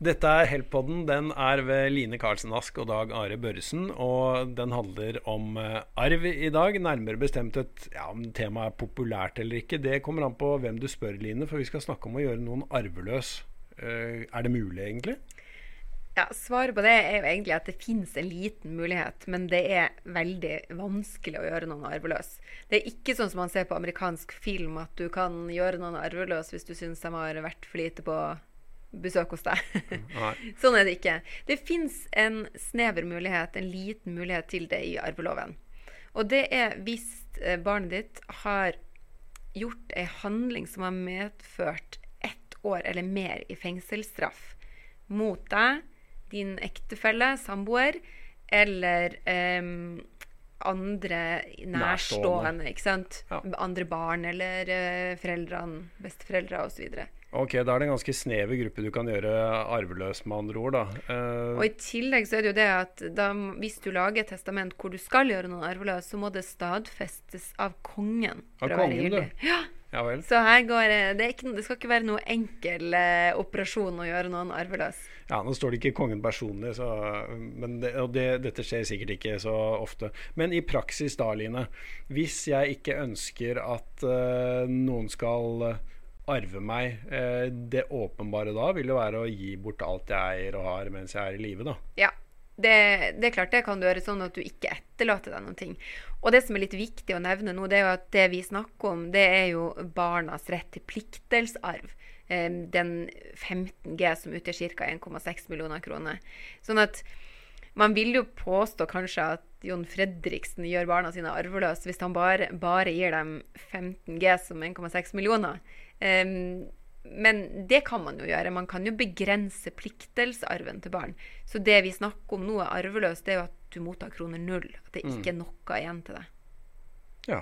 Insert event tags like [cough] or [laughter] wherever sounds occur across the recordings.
Dette er Help-podden. Den er ved Line Karlsen Ask og Dag Are Børresen. Og den handler om uh, arv i dag. Nærmere bestemt et ja, om temaet er populært eller ikke. Det kommer an på hvem du spør, Line. For vi skal snakke om å gjøre noen arveløs. Uh, er det mulig, egentlig? Ja, Svaret på det er jo egentlig at det finnes en liten mulighet, men det er veldig vanskelig å gjøre noen arveløs. Det er ikke sånn som man ser på amerikansk film, at du kan gjøre noen arveløs hvis du syns de har vært for lite på besøk hos deg. [laughs] sånn er det ikke. Det fins en snever mulighet, en liten mulighet til det i arveloven. Og det er hvis eh, barnet ditt har gjort ei handling som har medført ett år eller mer i fengselsstraff mot deg, din ektefelle, samboer eller um, andre nærstående. ikke sant? Ja. Andre barn eller uh, foreldrene, besteforeldre osv. Ok, Da er det en ganske snever gruppe du kan gjøre arveløs, med andre ord. da. Uh, og I tillegg så er det jo det at da, hvis du lager et testament hvor du skal gjøre noen arveløs, så må det stadfestes av kongen. Av kongen, du? Ja. Ja vel. Så her går det, ikke, det skal ikke være noe enkel eh, operasjon å gjøre noen arveløs. Ja, Nå står det ikke kongen personlig, så, men det, og det, dette skjer sikkert ikke så ofte. Men i praksis da, Line. Hvis jeg ikke ønsker at eh, noen skal arve meg. Eh, det åpenbare da vil jo være å gi bort alt jeg eier og har mens jeg er i live, da. Ja. Det, det, er klart det kan du gjøre sånn at du ikke etterlater deg noen ting. Og det som er litt viktig å nevne nå, det er jo at det vi snakker om, det er jo barnas rett til pliktdelsarv. Eh, den 15 G som utgjør ca. 1,6 millioner kroner. Sånn at man vil jo påstå kanskje at Jon Fredriksen gjør barna sine arveløse hvis han bare, bare gir dem 15 G som 1,6 millioner. Um, men det kan man jo gjøre. Man kan jo begrense pliktdelsarven til barn. Så det vi snakker om nå er arveløst, det er jo at du mottar kroner null. At det ikke er mm. noe igjen til deg. Ja.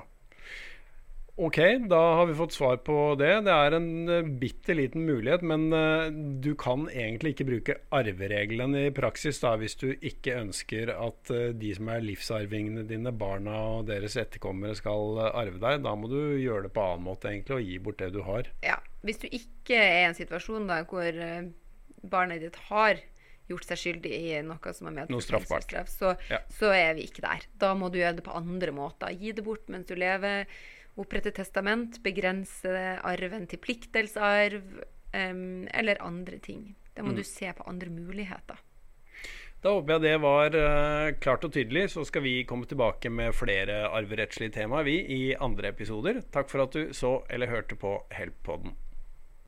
Ok, da har vi fått svar på det. Det er en uh, bitte liten mulighet, men uh, du kan egentlig ikke bruke arvereglene i praksis da, hvis du ikke ønsker at uh, de som er livsarvingene dine, barna og deres etterkommere, skal arve deg. Da må du gjøre det på annen måte egentlig, og gi bort det du har. Ja, Hvis du ikke er i en situasjon da, hvor barnet ditt har gjort seg skyldig i noe som er medført straffbart, så, ja. så er vi ikke der. Da må du gjøre det på andre måter. Gi det bort mens du lever opprette testament, begrense arven til pliktdelsarv um, eller andre ting. Da må mm. du se på andre muligheter. Da håper jeg det var uh, klart og tydelig. Så skal vi komme tilbake med flere arverettslige temaer vi i andre episoder. Takk for at du så eller hørte på Help-podden.